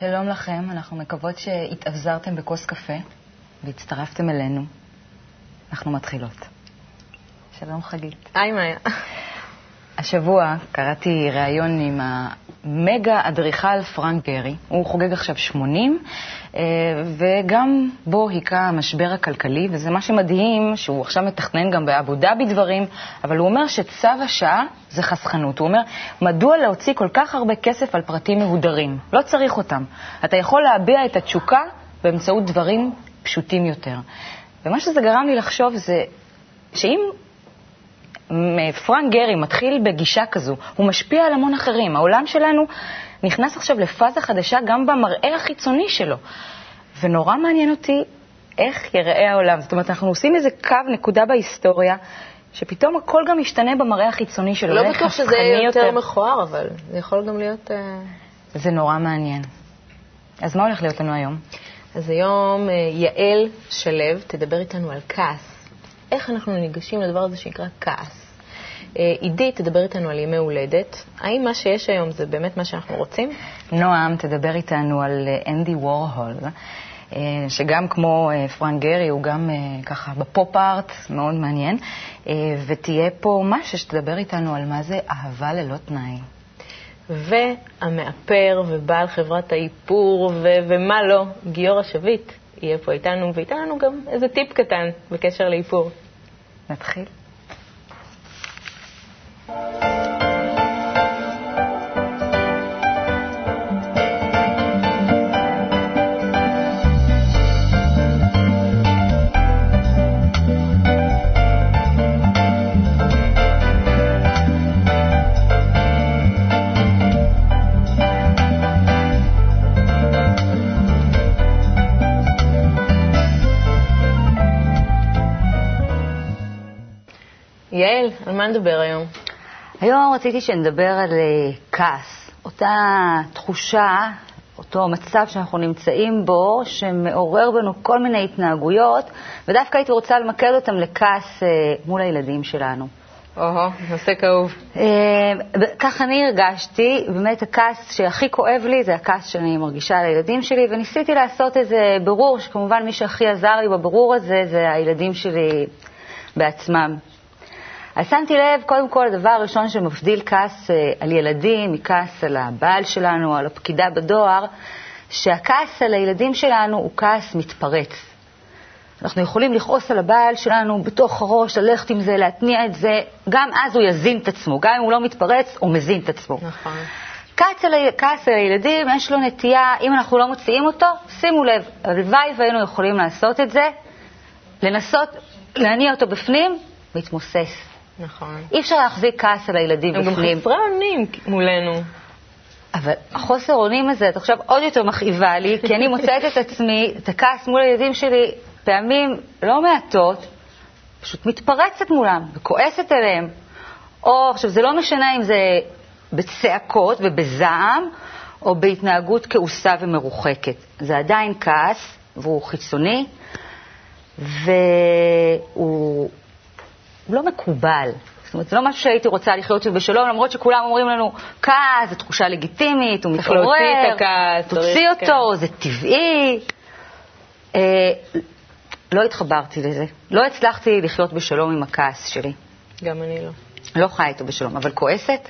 שלום לכם, אנחנו מקוות שהתאבזרתם בכוס קפה והצטרפתם אלינו. אנחנו מתחילות. שלום חגית. היי מאיה. השבוע קראתי ראיון עם המגה אדריכל פרנק גרי. הוא חוגג עכשיו 80, אה, וגם בו היכה המשבר הכלכלי, וזה מה שמדהים, שהוא עכשיו מתכנן גם באבו דאבי דברים, אבל הוא אומר שצו השעה זה חסכנות. הוא אומר, מדוע להוציא כל כך הרבה כסף על פרטים מהודרים? לא צריך אותם. אתה יכול להביע את התשוקה באמצעות דברים פשוטים יותר. ומה שזה גרם לי לחשוב זה שאם פרנק גרי מתחיל בגישה כזו, הוא משפיע על המון אחרים. העולם שלנו נכנס עכשיו לפאזה חדשה גם במראה החיצוני שלו. ונורא מעניין אותי איך ייראה העולם. זאת אומרת, אנחנו עושים איזה קו, נקודה בהיסטוריה, שפתאום הכל גם משתנה במראה החיצוני שלו. לא בטוח שזה יהיה יותר מכוער, אבל זה יכול גם להיות... Uh... זה נורא מעניין. אז מה הולך להיות לנו היום? אז היום uh, יעל שלו תדבר איתנו על כעס. איך אנחנו ניגשים לדבר הזה שנקרא כעס. אה, עידית תדבר איתנו על ימי הולדת. האם מה שיש היום זה באמת מה שאנחנו רוצים? נועם תדבר איתנו על אה, אנדי וורהול, אה, שגם כמו פרנק גרי, הוא גם ככה בפופ-ארט, מאוד מעניין. ותהיה פה משהו שתדבר איתנו על מה זה אהבה ללא תנאי. והמאפר ובעל חברת האיפור ו- ומה לא, גיורא שביט, יהיה פה איתנו, וייתן לנו גם איזה טיפ קטן בקשר לאיפור. נתחיל. יעל, על מה נדבר היום? היום רציתי שנדבר על אה, כעס, אותה תחושה, אותו מצב שאנחנו נמצאים בו, שמעורר בנו כל מיני התנהגויות, ודווקא הייתי רוצה למקד אותם לכעס אה, מול הילדים שלנו. או-הו, נושא כאוב. אה, כך אני הרגשתי, באמת הכעס שהכי כואב לי זה הכעס שאני מרגישה על הילדים שלי, וניסיתי לעשות איזה ברור, שכמובן מי שהכי עזר לי בברור הזה זה הילדים שלי בעצמם. אז שמתי לב, קודם כל, הדבר הראשון שמבדיל כעס אה, על ילדים מכעס על הבעל שלנו, על הפקידה בדואר, שהכעס על הילדים שלנו הוא כעס מתפרץ. אנחנו יכולים לכעוס על הבעל שלנו בתוך הראש, ללכת עם זה, להתניע את זה, גם אז הוא יזין את עצמו. גם אם הוא לא מתפרץ, הוא מזין את עצמו. נכון. כעס על, כעס על הילדים, יש לו נטייה, אם אנחנו לא מוציאים אותו, שימו לב, הלוואי והיינו יכולים לעשות את זה, לנסות להניע אותו בפנים, מתמוסס. נכון. אי אפשר להחזיק כעס על הילדים הם בפנים. הם גם חסרי אונים מולנו. אבל החוסר אונים הזה, את עכשיו עוד יותר מכאיבה לי, כי אני מוצאת את עצמי, את הכעס מול הילדים שלי, פעמים לא מעטות, פשוט מתפרצת מולם וכועסת עליהם. או, עכשיו, זה לא משנה אם זה בצעקות ובזעם, או בהתנהגות כעוסה ומרוחקת. זה עדיין כעס, והוא חיצוני, והוא הוא לא מקובל. זאת אומרת, זה לא משהו שהייתי רוצה לחיות בשלום, למרות שכולם אומרים לנו, כעס, זו תחושה לגיטימית, הוא מתעורר, להוציא את הכעס, תוציא אותו, כן. זה טבעי. אה, לא התחברתי לזה. לא הצלחתי לחיות בשלום עם הכעס שלי. גם אני לא. לא חיה איתו בשלום, אבל כועסת?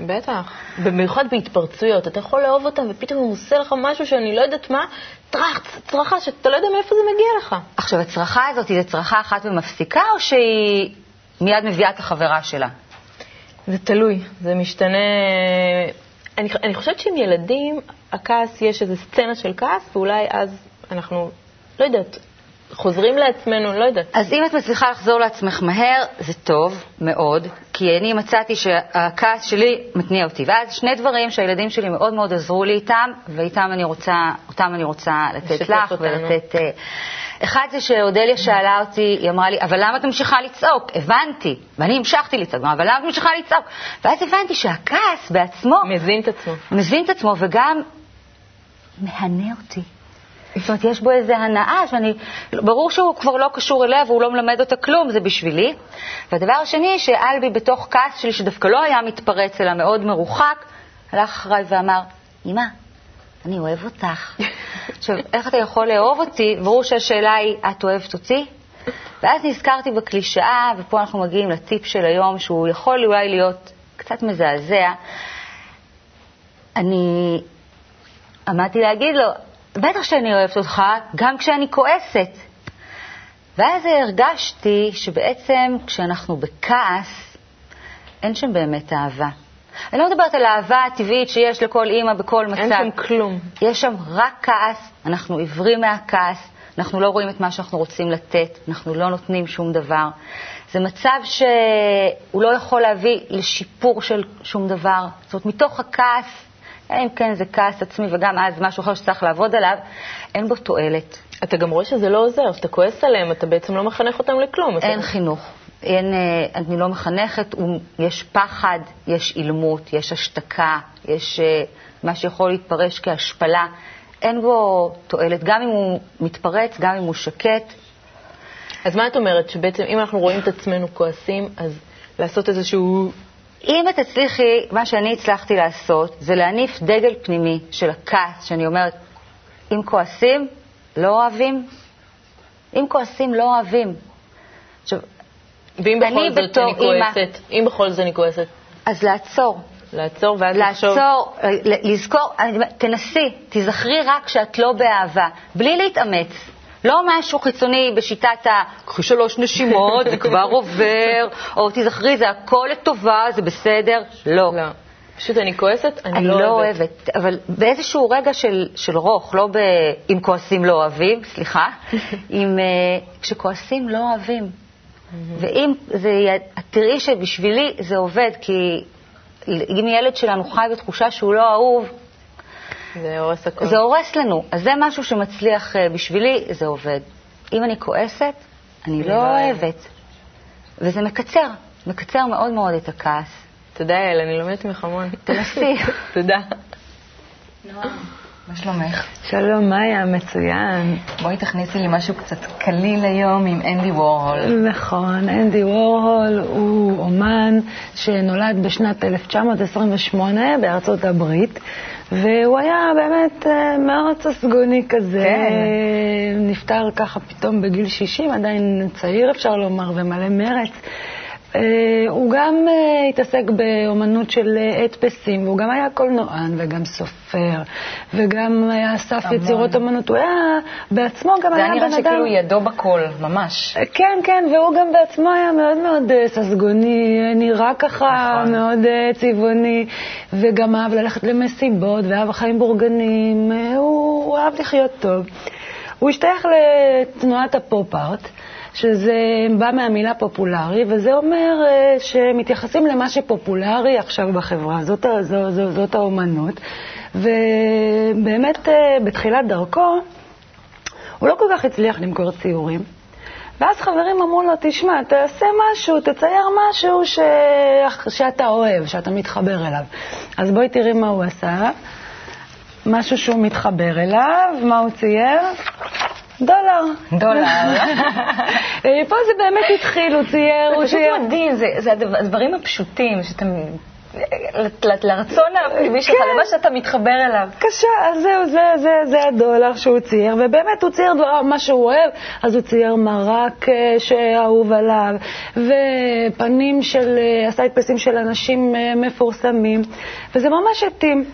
בטח. במיוחד בהתפרצויות. אתה יכול לאהוב אותם ופתאום הוא עושה לך משהו שאני לא יודעת מה, טראח, צרחה שאתה לא יודע מאיפה זה מגיע לך. עכשיו, הצרחה הזאת היא צרחה אחת ומפסיקה, או שהיא מיד מביאה את החברה שלה? זה תלוי, זה משתנה. אני, אני חושבת שעם ילדים, הכעס, יש איזו סצנה של כעס, ואולי אז אנחנו, לא יודעת, חוזרים לעצמנו, לא יודעת. אז אם את מצליחה לחזור לעצמך מהר, זה טוב מאוד, כי אני מצאתי שהכעס שלי מתניע אותי. ואז שני דברים שהילדים שלי מאוד מאוד עזרו לי איתם, ואיתם אני רוצה, אותם אני רוצה לתת לך אותנו. ולתת... אה, אחד זה שאודליה שאלה אותי, היא אמרה לי, אבל למה את ממשיכה לצעוק? הבנתי, ואני המשכתי לצעוק, אבל למה את ממשיכה לצעוק? ואז הבנתי שהכעס בעצמו... מזין את עצמו. מזין את עצמו, וגם מהנה אותי. זאת אומרת, יש בו איזו הנאה שאני, ברור שהוא כבר לא קשור אליה והוא לא מלמד אותה כלום, זה בשבילי. והדבר השני, שאלבי בתוך כעס שלי, שדווקא לא היה מתפרץ, אלא מאוד מרוחק, הלך אחריי ואמר, אמא, אני אוהב אותך. עכשיו, איך אתה יכול לאהוב אותי? ברור שהשאלה היא, את אוהבת אותי? ואז נזכרתי בקלישאה, ופה אנחנו מגיעים לטיפ של היום, שהוא יכול אולי להיות קצת מזעזע. אני עמדתי להגיד לו, בטח שאני אוהבת אותך, גם כשאני כועסת. ואז הרגשתי שבעצם כשאנחנו בכעס, אין שם באמת אהבה. אני לא מדברת על האהבה הטבעית שיש לכל אימא בכל מצב. אין שם כלום. יש שם רק כעס, אנחנו עיוורים מהכעס, אנחנו לא רואים את מה שאנחנו רוצים לתת, אנחנו לא נותנים שום דבר. זה מצב שהוא לא יכול להביא לשיפור של שום דבר. זאת אומרת, מתוך הכעס, אם כן זה כעס עצמי וגם אז משהו אחר שצריך לעבוד עליו, אין בו תועלת. אתה גם רואה שזה לא עוזר, כשאתה כועס עליהם, אתה בעצם לא מחנך אותם לכלום. אין אתה... חינוך. אין, אה, אני לא מחנכת, יש פחד, יש אילמות, יש השתקה, יש אה, מה שיכול להתפרש כהשפלה. אין בו תועלת, גם אם הוא מתפרץ, גם אם הוא שקט. אז מה את אומרת, שבעצם אם אנחנו רואים את עצמנו כועסים, אז לעשות איזשהו... אם את תצליחי, מה שאני הצלחתי לעשות, זה להניף דגל פנימי של הכעס, שאני אומרת, אם כועסים, לא אוהבים. אם כועסים, לא אוהבים. עכשיו, ואם בכל זאת אני כועסת? אם בכל זאת אני כועסת? אז לעצור. לעצור ואז לחשוב? לעצור, לזכור, תנסי, תזכרי רק שאת לא באהבה, בלי להתאמץ. לא משהו חיצוני בשיטת ה... קחי שלוש נשימות, זה כבר עובר, או תזכרי, זה הכל לטובה, זה בסדר. לא. לא. פשוט אני כועסת, אני, אני לא, לא אוהבת. אוהבת. אבל באיזשהו רגע של, של רוך, לא ב... אם כועסים לא אוהבים, סליחה, אם uh, כשכועסים לא אוהבים. ואם זה, תראי שבשבילי זה עובד, כי אם ילד שלנו חי בתחושה שהוא לא אהוב, זה הורס הכול. זה הורס לנו. אז זה משהו שמצליח uh, בשבילי, זה עובד. אם אני כועסת, אני לא, לא אוהבת. וזה מקצר, מקצר מאוד מאוד את הכעס. תודה, יעל, אני לומדת ממך המון. תנסי. תודה. נועה, מה שלומך? שלום, מאיה, מצוין. בואי תכניסי לי משהו קצת קליל היום עם אנדי וורהול. נכון, אנדי וורהול הוא אומן שנולד בשנת 1928 בארצות הברית. והוא היה באמת אה, מאוד ססגוני כזה, כן. נפטר ככה פתאום בגיל 60, עדיין צעיר אפשר לומר, ומלא מרץ. Uh, הוא גם uh, התעסק באומנות של uh, הדפסים, והוא גם היה קולנוען וגם סופר, וגם היה אסף יצירות אומנות. הוא היה בעצמו גם היה בן אדם... זה היה נראה שכאילו ידו בכל, ממש. כן, כן, והוא גם בעצמו היה מאוד מאוד ססגוני, נראה ככה נכון. מאוד צבעוני, וגם אהב ללכת למסיבות, ואהב חיים בורגנים, הוא, הוא אהב לחיות טוב. הוא השתייך לתנועת הפופ-ארט. שזה בא מהמילה פופולרי, וזה אומר uh, שמתייחסים למה שפופולרי עכשיו בחברה, זאת, זאת, זאת, זאת האומנות. ובאמת, uh, בתחילת דרכו, הוא לא כל כך הצליח למכור ציורים. ואז חברים אמרו לו, תשמע, תעשה משהו, תצייר משהו ש... שאתה אוהב, שאתה מתחבר אליו. אז בואי תראי מה הוא עשה. משהו שהוא מתחבר אליו, מה הוא צייר? דולר. דולר. פה זה באמת התחיל, הוא צייר, הוא צייר. זה פשוט מדהים, זה הדברים הפשוטים, שאתה... לרצון הפנימי שלך, כן. למה שאתה מתחבר אליו. קשה, אז זהו, זה, זה, זה הדולר שהוא צייר, ובאמת הוא צייר דבר, מה שהוא אוהב, אז הוא צייר מרק אה, שאהוב עליו, ופנים של, אה, עשה הדפסים של אנשים אה, מפורסמים, וזה ממש התאים.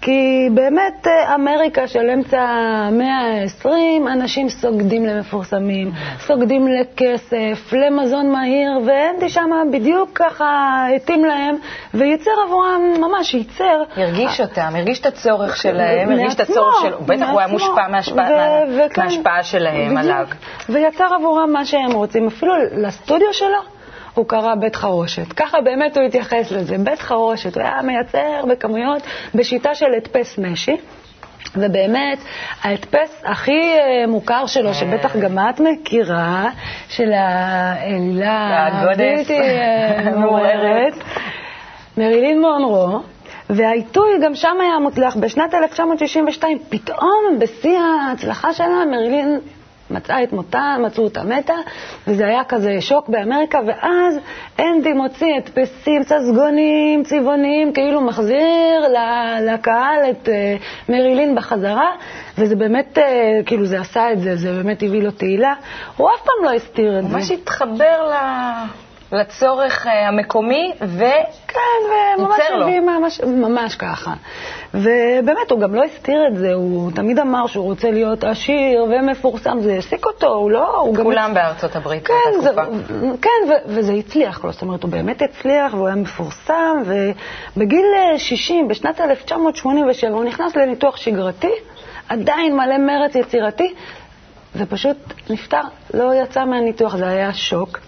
כי באמת אה, אמריקה של אמצע המאה ה-20, אנשים סוגדים למפורסמים, סוגדים לכסף, למזון מהיר, ואנדי שם בדיוק ככה התאים להם, וייצר עבורם, ממש ייצר. הרגיש אותם, הרגיש את הצורך שלהם, הרגיש את הצורך שלו, בטח הוא היה מושפע מההשפעה שלהם עליו. ויצר עבורם מה שהם רוצים, אפילו לסטודיו שלו. הוא קרא בית חרושת. ככה באמת הוא התייחס לזה, בית חרושת. הוא היה מייצר בכמויות בשיטה של הדפס משי. ובאמת, ההדפס הכי אה, מוכר שלו, שבטח גם את מכירה, של האלילה הבלתי אה, מעוררת, מרילין מונרו, והעיתוי גם שם היה מוצלח. בשנת 1962, פתאום, בשיא ההצלחה שלה, מרילין מצאה את מותה, מצאו אותה מתה, וזה היה כזה שוק באמריקה, ואז אנדי מוציא הדפסים, ססגונים, צבעוניים, כאילו מחזיר לקהל את אה, מרילין בחזרה, וזה באמת, אה, כאילו זה עשה את זה, זה באמת הביא לו תהילה. הוא אף פעם לא הסתיר את זה. ממש התחבר ל... לצורך אה, המקומי, ו... כן, וממש לו. הביא ממש, ממש ככה. ובאמת, הוא גם לא הסתיר את זה, הוא תמיד אמר שהוא רוצה להיות עשיר ומפורסם, זה העסיק אותו, הוא לא... הוא גם כולם בארצות הברית כן, באותה זה, תקופה. כן ו, וזה הצליח לו, זאת אומרת, הוא באמת הצליח והוא היה מפורסם, ובגיל אה, 60, בשנת 1987, הוא נכנס לניתוח שגרתי, עדיין מלא מרץ יצירתי, ופשוט נפטר, לא יצא מהניתוח, זה היה שוק.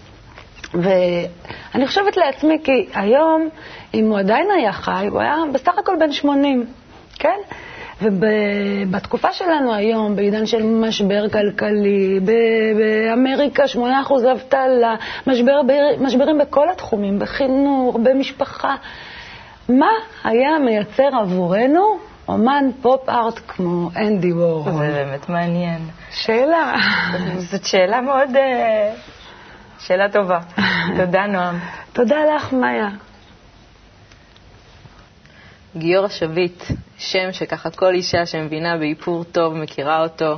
ואני חושבת לעצמי, כי היום, אם הוא עדיין היה חי, הוא היה בסך הכל בן 80, כן? ובתקופה שלנו היום, בעידן של משבר כלכלי, באמריקה 8% אבטלה, משבר, משברים בכל התחומים, בחינוך, במשפחה, מה היה מייצר עבורנו אומן פופ-ארט כמו אנדי וורהול? זה באמת מעניין. שאלה. זאת שאלה מאוד... שאלה טובה. תודה, נועם. תודה לך, מאיה. גיורא שביט, שם שככה כל אישה שמבינה באיפור טוב מכירה אותו.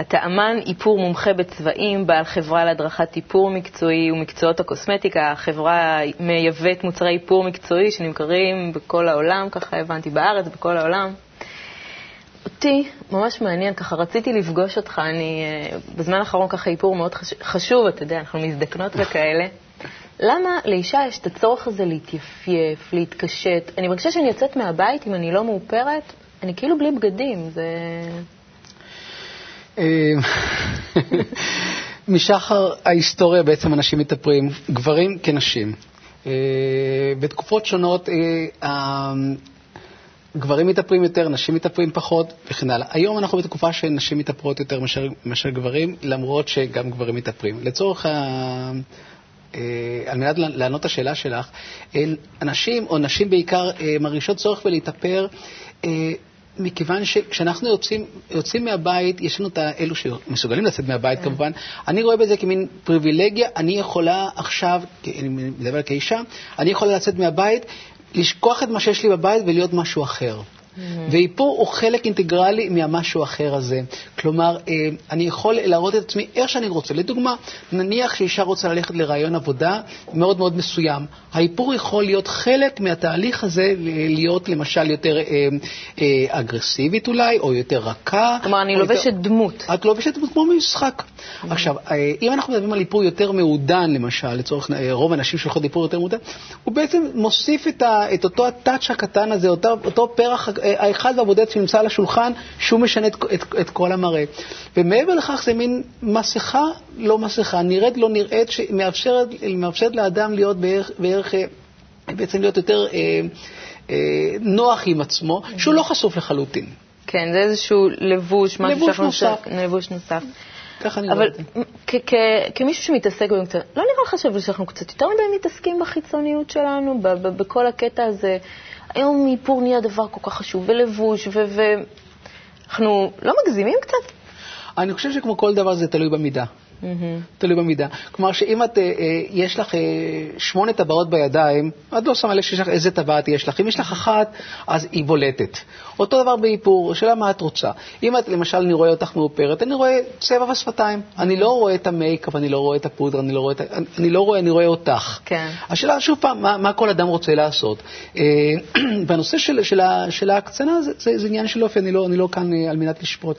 אתה אמן איפור מומחה בצבעים, בעל חברה להדרכת איפור מקצועי ומקצועות הקוסמטיקה. החברה מייבאת מוצרי איפור מקצועי שנמכרים בכל העולם, ככה הבנתי, בארץ, בכל העולם. אותי ממש מעניין, ככה רציתי לפגוש אותך, אני אה, בזמן האחרון ככה איפור מאוד חש... חשוב, אתה יודע, אנחנו מזדקנות וכאלה. למה לאישה יש את הצורך הזה להתייפייף, להתקשט? אני מרגישה שאני יוצאת מהבית, אם אני לא מאופרת, אני כאילו בלי בגדים, זה... אה, משחר ההיסטוריה בעצם אנשים מתאפרים, גברים כנשים. אה, בתקופות שונות אה, גברים מתאפרים יותר, נשים מתאפרים פחות וכן הלאה. היום אנחנו בתקופה שנשים מתאפרות יותר מאשר, מאשר גברים, למרות שגם גברים מתאפרים. לצורך ה... אה, על מנת לענות את השאלה שלך, אנשים, או נשים בעיקר, אה, מרגישות צורך בלהתאפר אה, מכיוון שכשאנחנו יוצאים, יוצאים מהבית, יש לנו את אלו שמסוגלים לצאת מהבית כמובן, אני רואה בזה כמין פריבילגיה, אני יכולה עכשיו, אני מדבר כאישה, אני יכולה לצאת מהבית, לשכוח את מה שיש לי בבית ולהיות משהו אחר. Mm-hmm. ואיפור הוא חלק אינטגרלי מהמשהו האחר הזה. כלומר, אה, אני יכול להראות את עצמי איך שאני רוצה. לדוגמה, נניח שאישה רוצה ללכת לרעיון עבודה מאוד מאוד מסוים. האיפור יכול להיות חלק מהתהליך הזה, להיות למשל יותר אה, אה, אגרסיבית אולי, או יותר רכה. כלומר, אני לובשת יותר... דמות. את לובשת דמות כמו משחק. Mm-hmm. עכשיו, אם אנחנו מדברים על איפור יותר מעודן, למשל, לצורך רוב הנשים שהולכות לאיפור יותר מעודן, הוא בעצם מוסיף את, ה, את אותו הטאץ' הקטן הזה, אותו, אותו פרח האחד והבודד שנמצא על השולחן, שהוא משנה את, את, את כל המראה. ומעבר לכך זה מין מסכה, לא מסכה, נראית לא נראית, שמאפשרת מאפשרת לאדם להיות בערך, בערך בעצם להיות יותר אה, אה, נוח עם עצמו, שהוא לא חשוף לחלוטין. כן, זה איזשהו לבוש, משהו לבוש נוסף. לבוש נוסף. ככה אני אבל רואה כמישהו שמתעסק במקצוע, לא נראה לך שאנחנו קצת יותר מדי מתעסקים בחיצוניות שלנו, בכל הקטע הזה? היום איפור נהיה דבר כל כך חשוב, ולבוש, ואנחנו לא מגזימים קצת? אני חושב שכמו כל דבר זה תלוי במידה. תלוי במידה. כלומר שאם את, אה, אה, יש לך אה, שמונה טבעות בידיים, את לא שמה לב שיש לך איזה טבעת יש לך. אם יש לך אחת, אז היא בולטת. אותו דבר באיפור, השאלה מה את רוצה. אם את, למשל, אני רואה אותך מאופרת, אני רואה צבע ושפתיים. אני לא רואה את המייקאפ, אני לא רואה את הפודרה, אני לא רואה, אני לא רואה, אני רואה אותך. כן. השאלה, שוב פעם, מה, מה כל אדם רוצה לעשות? בנושא של, של, של ההקצנה, זה, זה, זה עניין של אופי, אני לא, אני לא כאן על מנת לשפוט.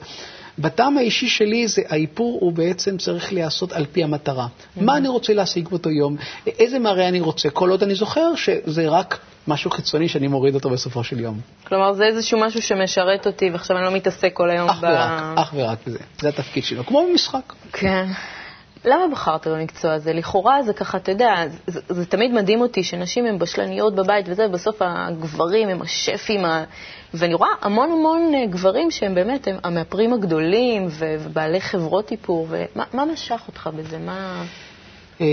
בטעם האישי שלי זה האיפור הוא בעצם צריך להיעשות על פי המטרה. Mm-hmm. מה אני רוצה להשיג באותו יום, איזה מראה אני רוצה, כל עוד אני זוכר שזה רק משהו חיצוני שאני מוריד אותו בסופו של יום. כלומר, זה איזשהו משהו שמשרת אותי, ועכשיו אני לא מתעסק כל היום אך ב... ורק, אך ורק בזה. זה התפקיד שלו, כמו במשחק. כן. למה בחרת במקצוע הזה? לכאורה זה ככה, אתה יודע, זה, זה תמיד מדהים אותי שנשים הן בשלניות בבית וזה, ובסוף הגברים הם השפים, ה... ואני רואה המון המון אה, גברים שהם באמת הם המאפרים הגדולים ובעלי חברות איפור, ומה משך אותך בזה? מה... אה,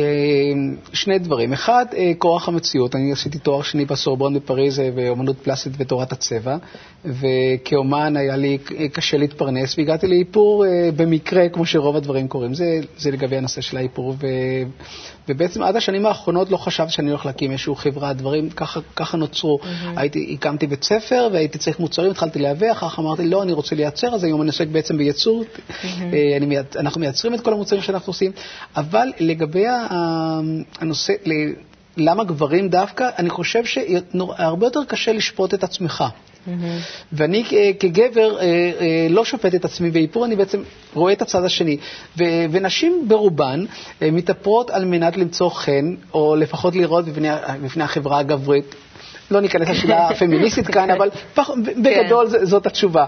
שני דברים. אחד, אה, כורח המציאות. אני עשיתי תואר שני בסורבון בפריז אה, באמנות פלסטית ותורת הצבע, וכאומן היה לי קשה להתפרנס, והגעתי לאיפור במקרה, כמו שרוב הדברים קורים. זה, זה לגבי הנושא של האיפור, ו, ובעצם עד השנים האחרונות לא חשבתי שאני הולך להקים איזושהי חברה, דברים ככה, ככה נוצרו. Mm-hmm. הייתי, הקמתי בית ספר והייתי צריך מוצרים, התחלתי לייבא, אחר כך אמרתי, לא, אני רוצה לייצר, אז היום אני עוסק בעצם בייצור. Mm-hmm. אנחנו מייצרים את כל המוצרים שאנחנו עושים, אבל לגבי הנושא, למה גברים דווקא, אני חושב שהרבה יותר קשה לשפוט את עצמך. Mm-hmm. ואני כגבר אה, אה, לא שופט את עצמי באיפור, אני בעצם רואה את הצד השני. ונשים ברובן אה, מתאפרות על מנת למצוא חן, או לפחות לראות בפני, בפני החברה הגברית לא ניכנס לשאלה הפמיניסטית כאן, אבל פח, בגדול כן. זאת התשובה.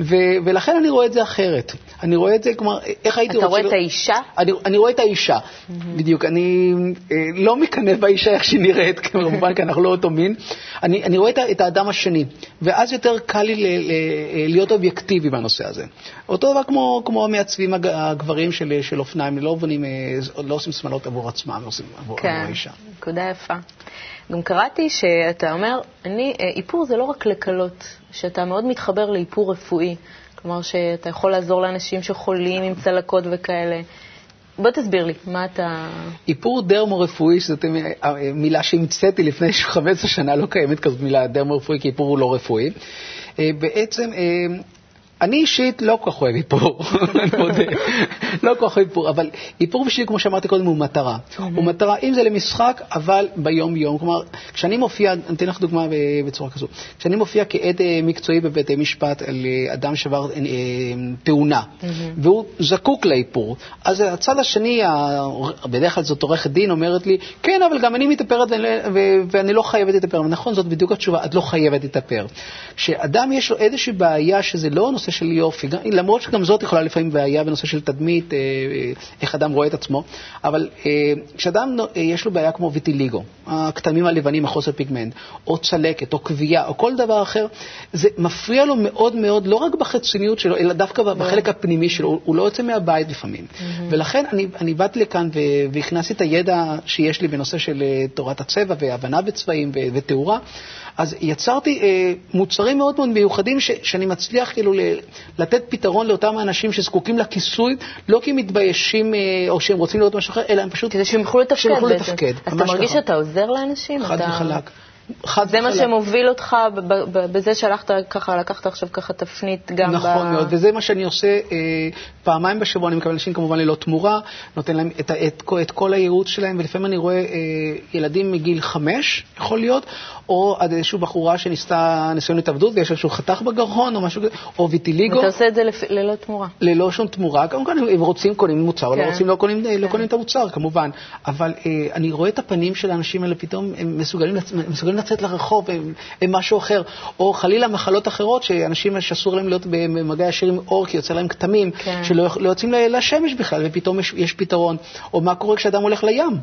ו, ולכן אני רואה את זה אחרת. אני רואה את זה, כלומר, איך הייתי רוצה... אתה רואה את האישה? אני, אני רואה את האישה. בדיוק. אני אה, לא מקנא באישה איך שהיא נראית, כמובן, כי אנחנו לא אותו מין. אני, אני רואה את, את האדם השני, ואז יותר קל לי ל, ל, להיות אובייקטיבי בנושא הזה. אותו דבר כמו, כמו המעצבים הגברים של, של אופניים, לא, בונים, אה, לא עושים שמלות עבור עצמם, לא עושים עבור, כן, עבור האישה. כן, נקודה יפה. גם קראתי שאתה אומר, אני, אה, איפור זה לא רק לקלות, שאתה מאוד מתחבר לאיפור רפואי. כלומר, שאתה יכול לעזור לאנשים שחולים עם צלקות וכאלה. בוא תסביר לי, מה אתה... איפור דרמו-רפואי, שזאת אה, מילה שהמצאתי לפני 15 שנה, לא קיימת כזאת מילה דרמו-רפואי, כי איפור הוא לא רפואי. אה, בעצם אני אישית לא כל כך אוהב איפור, אני מודה, לא כל כך אוהב איפור, אבל איפור בשבילי, כמו שאמרתי קודם, הוא מטרה. הוא מטרה, אם זה למשחק, אבל ביום-יום. כלומר, כשאני מופיע, אני אתן לך דוגמה בצורה כזו, כשאני מופיע כעד אה, מקצועי בבתי משפט על אה, אדם שעבר אה, תאונה, והוא זקוק לאיפור, אז הצד השני, בדרך כלל זאת עורכת דין, אומרת לי, כן, אבל גם אני מתאפרת ואני לא חייבת להתאפר. נכון, זאת בדיוק התשובה, את לא חייבת להתאפר. כשאדם יש לו איזושהי בעיה שזה לא נושא של יופי, למרות שגם זאת יכולה לפעמים בעיה בנושא של תדמית, אה, אה, איך אדם רואה את עצמו, אבל אה, כשאדם יש לו בעיה כמו ויטיליגו, הכתמים הלבנים, החוסר פיגמנט, או צלקת, או כווייה, או כל דבר אחר, זה מפריע לו מאוד מאוד, לא רק בחיצוניות שלו, אלא דווקא בחלק הפנימי שלו, הוא לא יוצא מהבית לפעמים. ולכן אני, אני באתי לכאן והכנסתי את הידע שיש לי בנושא של תורת הצבע והבנה בצבעים ותאורה. אז יצרתי אה, מוצרים מאוד מאוד מיוחדים ש, שאני מצליח כאילו ל, לתת פתרון לאותם אנשים שזקוקים לכיסוי, לא כי הם מתביישים אה, או שהם רוצים לראות משהו אחר, אלא הם פשוט... כדי שהם יוכלו לתפקד. אז אתה מרגיש שאתה עוזר לאנשים? חד אתה... וחלק. חד זה מה שמוביל אותך בזה שהלכת ככה, לקחת עכשיו ככה תפנית גם נכון ב... נכון מאוד, וזה מה שאני עושה אה, פעמיים בשבוע, אני מקבל אנשים כמובן ללא תמורה, נותן להם את, את, את כל הייעוץ שלהם, ולפעמים אני רואה אה, ילדים מגיל חמש, יכול להיות, או עד איזושהי בחורה שניסתה ניסיון התאבדות ויש איזשהו חתך בגרון או משהו כזה, או ויטיליגו. ואתה עושה את זה לפ... ללא תמורה. ללא שום תמורה. כמובן, אם רוצים קונים מוצר, כן. לא רוצים לא קונים, לא כן. לא קונים את המוצר, כמובן. אבל אה, אני רואה את הפנים של האנשים האלה, פתאום הם מסוגלים, מסוגלים לצאת לרחוב, הם, הם משהו אחר. או חלילה מחלות אחרות, שאנשים שאסור להם להיות במגע ישיר עם אור, כי יוצא להם כתמים, כן. שלא לא יוצאים לשמש בכלל, ופתאום יש, יש פתרון. או מה קורה כשאדם הולך לים.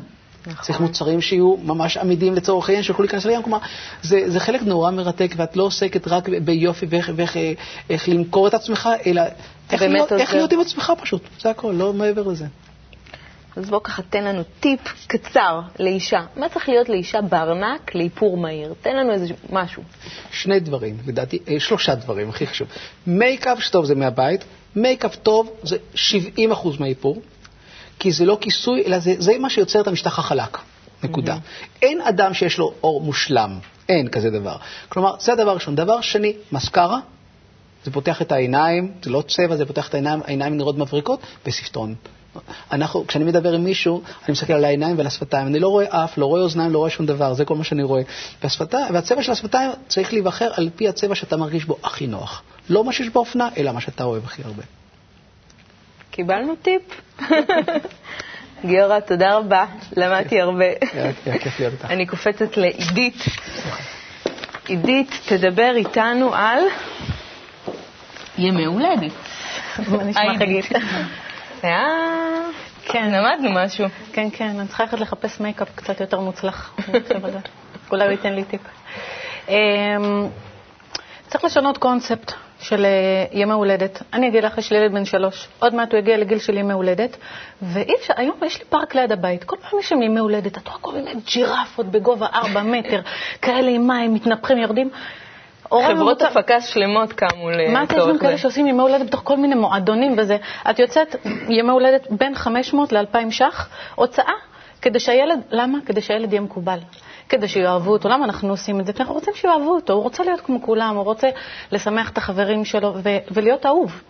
נכון. צריך מוצרים שיהיו ממש עמידים לצורך העניין, שיוכלו להיכנס לים. כלומר, זה, זה חלק נורא מרתק, ואת לא עוסקת רק ביופי ואיך, ואיך איך למכור את עצמך, אלא איך להיות, איך להיות עם עצמך פשוט. זה הכל, לא מעבר לזה. אז בוא ככה תן לנו טיפ קצר לאישה. מה צריך להיות לאישה בארנק לאיפור מהיר? תן לנו איזה משהו. שני דברים, לדעתי, אה, שלושה דברים, הכי חשוב. מייקאפ שטוב זה מהבית, מייקאפ טוב זה 70% מהאיפור. כי זה לא כיסוי, אלא זה, זה מה שיוצר את המשטח החלק. נקודה. Mm-hmm. אין אדם שיש לו אור מושלם, אין כזה דבר. כלומר, זה הדבר הראשון. דבר שני, מסקרה, זה פותח את העיניים, זה לא צבע, זה פותח את העיניים, העיניים נראות מבריקות, וספטון. אנחנו, כשאני מדבר עם מישהו, אני מסתכל על העיניים ועל השפתיים. אני לא רואה אף, לא רואה אוזניים, לא רואה שום דבר, זה כל מה שאני רואה. והשפתיים, והצבע של השפתיים צריך להיבחר על פי הצבע שאתה מרגיש בו הכי נוח. לא מה שיש באופנה, אלא מה שאתה אוהב הכי הרבה. קיבלנו טיפ. גיורא, תודה רבה, למדתי הרבה. אני קופצת לעידית. עידית תדבר איתנו על ימי הולדת. מה נשמע חגית? כן, למדנו משהו. כן, כן, אני צריכה ללכת לחפש מייקאפ קצת יותר מוצלח. אולי הוא ייתן לי טיפ. אמ, צריך לשנות קונספט. של אה, ימי הולדת. אני אגיד לך, יש לי ילד בן שלוש, עוד מעט הוא יגיע לגיל של ימי הולדת, ואי אפשר, היום יש לי פארק ליד הבית, כל פעם יש שם ימי הולדת, את רואה כל מיני ג'ירפות בגובה ארבע מטר, כאלה עם מים, מתנפחים, יורדים. חברות הפקה שלמות קמו מה אתה יש לצורך גם כאלה זה. שעושים ימי הולדת בתוך כל מיני מועדונים וזה. את יוצאת ימי הולדת בין 500 ל-2,000 ש"ח, הוצאה, כדי שהילד, למה? כדי שהילד יהיה מקובל. כדי שיאהבו אותו. למה אנחנו עושים את זה? כי אנחנו רוצים שיאהבו אותו. הוא רוצה להיות כמו כולם, הוא רוצה לשמח את החברים שלו ולהיות אהוב.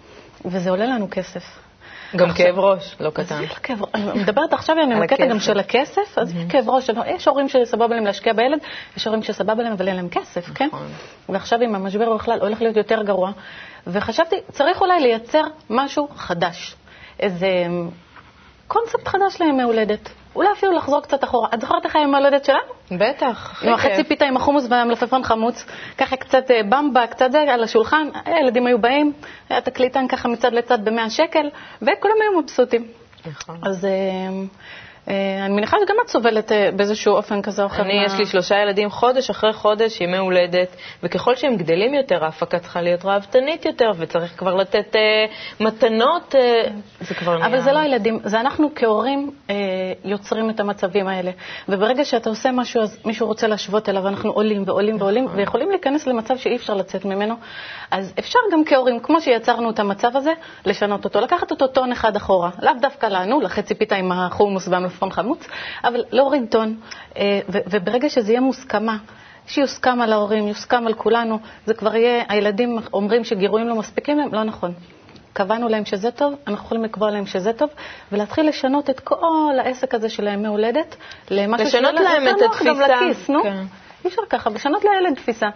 וזה עולה לנו כסף. גם כאב ראש, לא קטן. אז יש לה כאב ראש. אני מדברת עכשיו על בקטע גם. של הכסף, אז יש כאב ראש. יש הורים שסבבה להם להשקיע בילד, יש הורים שסבבה להם אבל אין להם כסף, כן? נכון. ועכשיו עם המשבר בכלל הולך להיות יותר גרוע. וחשבתי, צריך אולי לייצר משהו חדש. איזה קונספט חדש לימי הולדת. אולי אפילו לחזור קצת אחורה. את זוכרת איך ימי הולדת שלנו? בטח, עם החצי. פיתה עם החומוס והמלפפון חמוץ, ככה קצת אה, במבה, קצת זה על השולחן, הילדים היו באים, היה תקליטן ככה מצד לצד ב-100 שקל, וכולם היו מבסוטים. נכון. אז אה, אני מניחה שגם את סובלת אה, באיזשהו אופן כזה או אחר. אני, יש לי שלושה ילדים, חודש אחרי חודש, ימי הולדת, וככל שהם גדלים יותר, ההפקה צריכה להיות ראוותנית יותר, וצריך כבר לתת אה, מתנות, אה, זה כבר נהיה... אבל זה לא הילדים, זה אנחנו כהורים אה, יוצרים את המצבים האלה. וברגע שאתה עושה משהו, אז מישהו רוצה להשוות אליו, אנחנו עולים ועולים ועולים, ויכולים להיכנס למצב שאי אפשר לצאת ממנו. אז אפשר גם כהורים, כמו שיצרנו את המצב הזה, לשנות אותו, לקחת אותו טון אחד אחורה. לאו דווקא לנו, לחצי פיתה עם החומוס והמלפפון חמוץ, אבל להוריד טון. אה, וברגע שזה יהיה מוסכמה, שיוסכם על ההורים, יוסכם על כולנו, זה כבר יהיה, הילדים אומרים שגירויים לא מספיקים להם, לא נכון. קבענו להם שזה טוב, אנחנו יכולים לקבוע להם שזה טוב, ולהתחיל לשנות את כל העסק הזה של הימי הולדת למשהו לשנות להם את נוח גם התפיסה. לכיס, נו. כן. אי אפשר ככה, לשנות לילד תפיסה.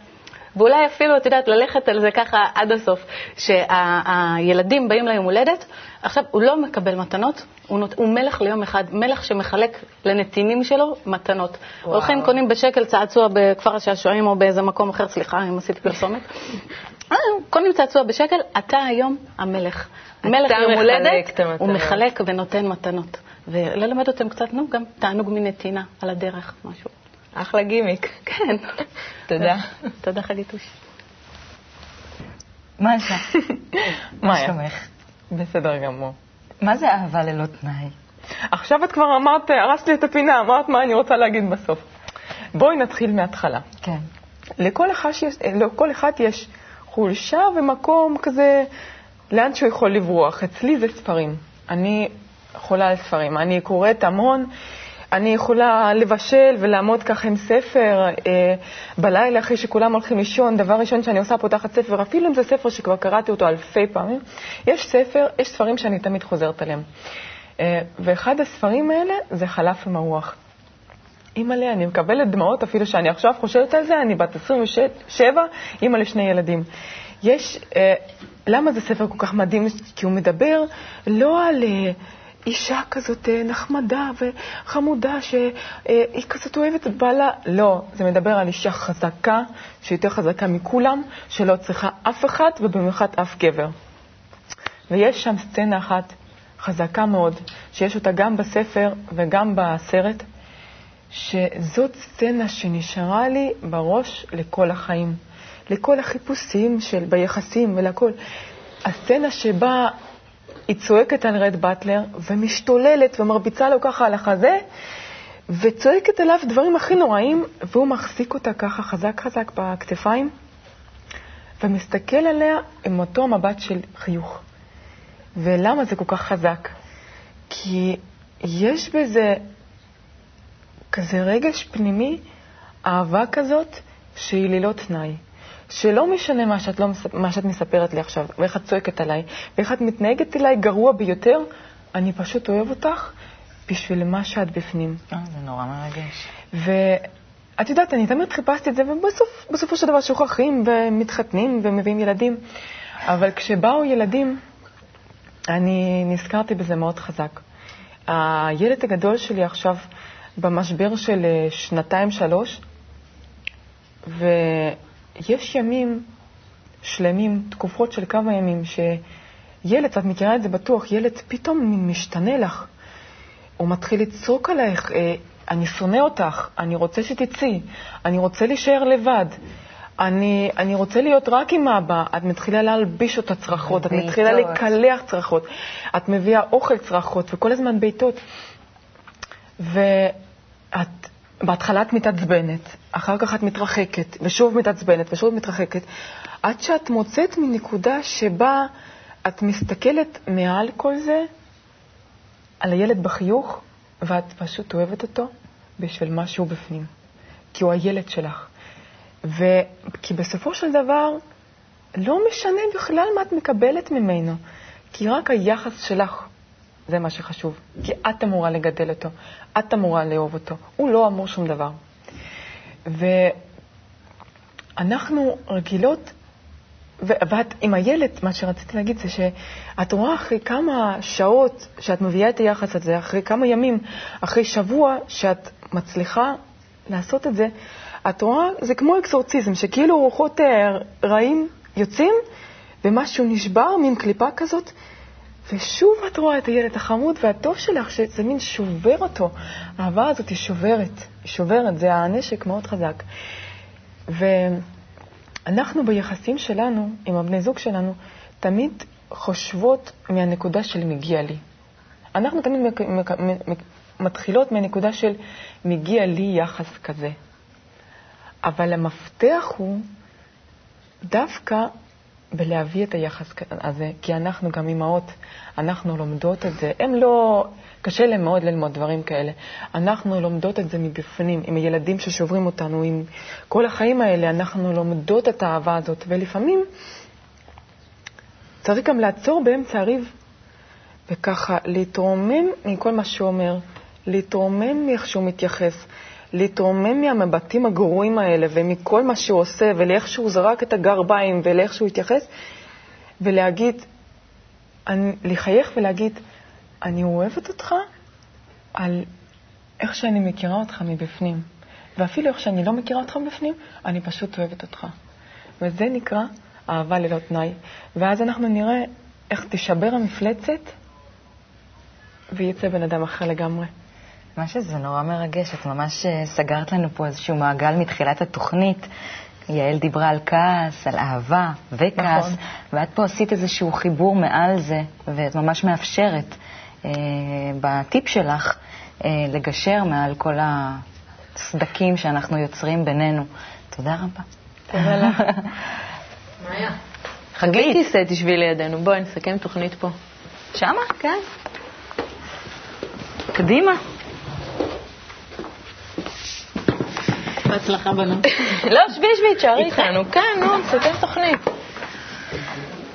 ואולי אפילו, את יודעת, ללכת על זה ככה עד הסוף, שהילדים באים ליום הולדת, עכשיו, הוא לא מקבל מתנות, הוא, נות, הוא מלך ליום אחד, מלך שמחלק לנתינים שלו מתנות. הולכים, קונים בשקל צעצוע בכפר השעשועים או באיזה מקום אחר, סליחה אם עשיתי פרסומת. אה, קונים צעצוע בשקל, אתה היום המלך. מלך יום הולדת. הוא מחלק ונותן מתנות. וללמד אותם קצת, נו, גם תענוג מנתינה על הדרך, משהו. אחלה גימיק. כן. תודה. תודה, חגיתוש. מה מאיה. שלומך? בסדר גמור. מה זה אהבה ללא תנאי? עכשיו את כבר אמרת, הרסת לי את הפינה, אמרת מה אני רוצה להגיד בסוף. בואי נתחיל מההתחלה. כן. לכל אחד יש, לכל אחד יש חולשה ומקום כזה, לאן שהוא יכול לברוח. אצלי זה ספרים. אני חולה על ספרים. אני קוראת המון. אני יכולה לבשל ולעמוד ככה עם ספר אה, בלילה אחרי שכולם הולכים לישון. דבר ראשון שאני עושה, פותחת ספר, אפילו אם זה ספר שכבר קראתי אותו אלפי פעמים. יש ספר, יש ספרים שאני תמיד חוזרת עליהם. אה, ואחד הספרים האלה זה חלף עם הרוח. אימא'לה, אני מקבלת דמעות אפילו שאני עכשיו חושבת על זה, אני בת 27, אימא לשני ילדים. יש, אה, למה זה ספר כל כך מדהים? כי הוא מדבר לא על אה, אישה כזאת אה, נחמדה וחמודה שהיא כזאת אוהבת את בעלה, לא, זה מדבר על אישה חזקה, שיותר חזקה מכולם, שלא צריכה אף אחד ובמיוחד אף גבר. ויש שם סצנה אחת חזקה מאוד, שיש אותה גם בספר וגם בסרט, שזאת סצנה שנשארה לי בראש לכל החיים, לכל החיפושים של, ביחסים ולכל. הסצנה שבה היא צועקת על רד באטלר ומשתוללת ומרביצה לו ככה על החזה, וצועקת עליו דברים הכי נוראים, והוא מחזיק אותה ככה חזק חזק בכתפיים, ומסתכל עליה עם אותו מבט של חיוך. ולמה זה כל כך חזק? כי יש בזה כזה רגש פנימי, אהבה כזאת, שהיא ללא תנאי. שלא משנה מה שאת, לא, מה שאת מספרת לי עכשיו, ואיך את צועקת עליי, ואיך את מתנהגת אליי גרוע ביותר, אני פשוט אוהב אותך בשביל מה שאת בפנים. אה, זה נורא מרגש. ואת יודעת, אני תמיד חיפשתי את זה, ובסוף, בסופו של דבר שוכחים ומתחתנים ומביאים ילדים. אבל כשבאו ילדים, אני נזכרתי בזה מאוד חזק. הילד הגדול שלי עכשיו במשבר של אה, שנתיים-שלוש, ויש ימים שלמים, תקופות של כמה ימים, שילד, את מכירה את זה בטוח, ילד פתאום משתנה לך. הוא מתחיל לצעוק עלייך, אה, אני שונא אותך, אני רוצה שתצאי, אני רוצה להישאר לבד. אני, אני רוצה להיות רק עם אבא. את מתחילה להלביש אותה צרחות, את. מתחילה לקלח צרחות, את מביאה אוכל צרחות, וכל הזמן בעיטות. ואת, בהתחלה את מתעצבנת, אחר כך את מתרחקת, ושוב מתעצבנת, ושוב מתרחקת, עד שאת מוצאת מנקודה שבה את מסתכלת מעל כל זה על הילד בחיוך, ואת פשוט אוהבת אותו בשביל משהו בפנים, כי הוא הילד שלך. ו... כי בסופו של דבר, לא משנה בכלל מה את מקבלת ממנו, כי רק היחס שלך זה מה שחשוב. כי את אמורה לגדל אותו, את אמורה לאהוב אותו, הוא לא אמור שום דבר. ואנחנו רגילות, ו- ואת עם הילד, מה שרציתי להגיד זה שאת רואה אחרי כמה שעות שאת מביאה את היחס הזה, אחרי כמה ימים, אחרי שבוע שאת מצליחה לעשות את זה, את רואה, זה כמו אקסורציזם, שכאילו רוחות אה, רעים יוצאים, ומשהו נשבר, מין קליפה כזאת, ושוב את רואה את הילד החמוד והטוב שלך, שזה מין שובר אותו. האהבה הזאת היא שוברת, היא שוברת, זה הנשק מאוד חזק. ואנחנו ביחסים שלנו, עם הבני זוג שלנו, תמיד חושבות מהנקודה של מגיע לי. אנחנו תמיד מתחילות מהנקודה של מגיע לי יחס כזה. אבל המפתח הוא דווקא בלהביא את היחס הזה, כי אנחנו גם אימהות, אנחנו לומדות את זה. הם לא, קשה להם מאוד ללמוד דברים כאלה. אנחנו לומדות את זה מבפנים, עם הילדים ששוברים אותנו, עם כל החיים האלה, אנחנו לומדות את האהבה הזאת, ולפעמים צריך גם לעצור באמצע הריב, וככה להתרומם מכל מה שהוא אומר, להתרומם מאיך שהוא מתייחס, להתרומם מהמבטים הגרועים האלה ומכל מה שהוא עושה ולאיך שהוא זרק את הגרביים ולאיך שהוא התייחס, ולהגיד, אני, לחייך ולהגיד, אני אוהבת אותך על איך שאני מכירה אותך מבפנים, ואפילו איך שאני לא מכירה אותך מבפנים, אני פשוט אוהבת אותך. וזה נקרא אהבה ללא תנאי. ואז אנחנו נראה איך תישבר המפלצת ויצא בן אדם אחר לגמרי. מה שזה נורא מרגש, את ממש אה, סגרת לנו פה איזשהו מעגל מתחילת התוכנית. יעל דיברה על כעס, על אהבה וכעס, נכון. ואת פה עשית איזשהו חיבור מעל זה, ואת ממש מאפשרת אה, בטיפ שלך אה, לגשר מעל כל הסדקים שאנחנו יוצרים בינינו. תודה רבה. תודה לך. מאיה. חגי כיסא תשבי לידינו. בואי נסכם תוכנית פה. שמה? כן. קדימה. בהצלחה בנות. לא, שבי, שבי, תשארי איתנו. כן, נו, נסכם תוכנית.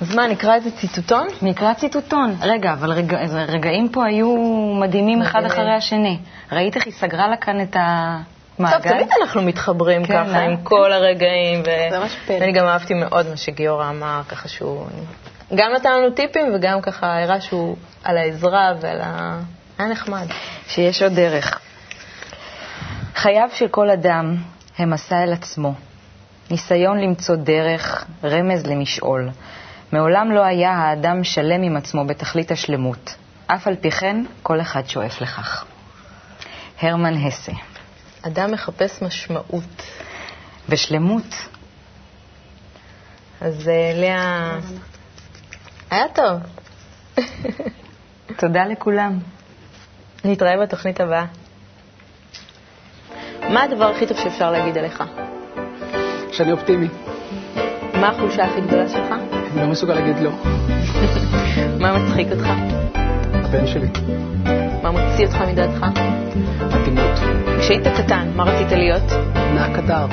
אז מה, נקרא איזה ציטוטון? נקרא ציטוטון. רגע, אבל רגע, רגעים פה היו מדהימים אחד. אחרי השני. ראית איך היא סגרה לה כאן את המעגל? טוב, תמיד אנחנו מתחברים כן, ככה אה? עם כל הרגעים. ו- זה ממש פלא. ואני גם אהבתי מאוד מה שגיורא אמר, ככה שהוא גם נתן לנו טיפים וגם ככה הראה שהוא על העזרה ועל ה... היה נחמד. שיש עוד דרך. חייו של כל אדם הם מסע אל עצמו. ניסיון למצוא דרך, רמז למשעול. מעולם לא היה האדם שלם עם עצמו בתכלית השלמות. אף על פי כן, כל אחד שואף לכך. הרמן הסה. אדם מחפש משמעות. ושלמות, אז אה, לאה... היה טוב. תודה לכולם. נתראה בתוכנית הבאה. מה הדבר הכי טוב שאפשר להגיד עליך? שאני אופטימי. מה החולשה הכי גדולה שלך? אני לא מסוגל להגיד לא. מה מצחיק אותך? הבן שלי. מה מוציא אותך מדעתך? אטימות. כשהיית קטן, מה רצית להיות? נהג קטר.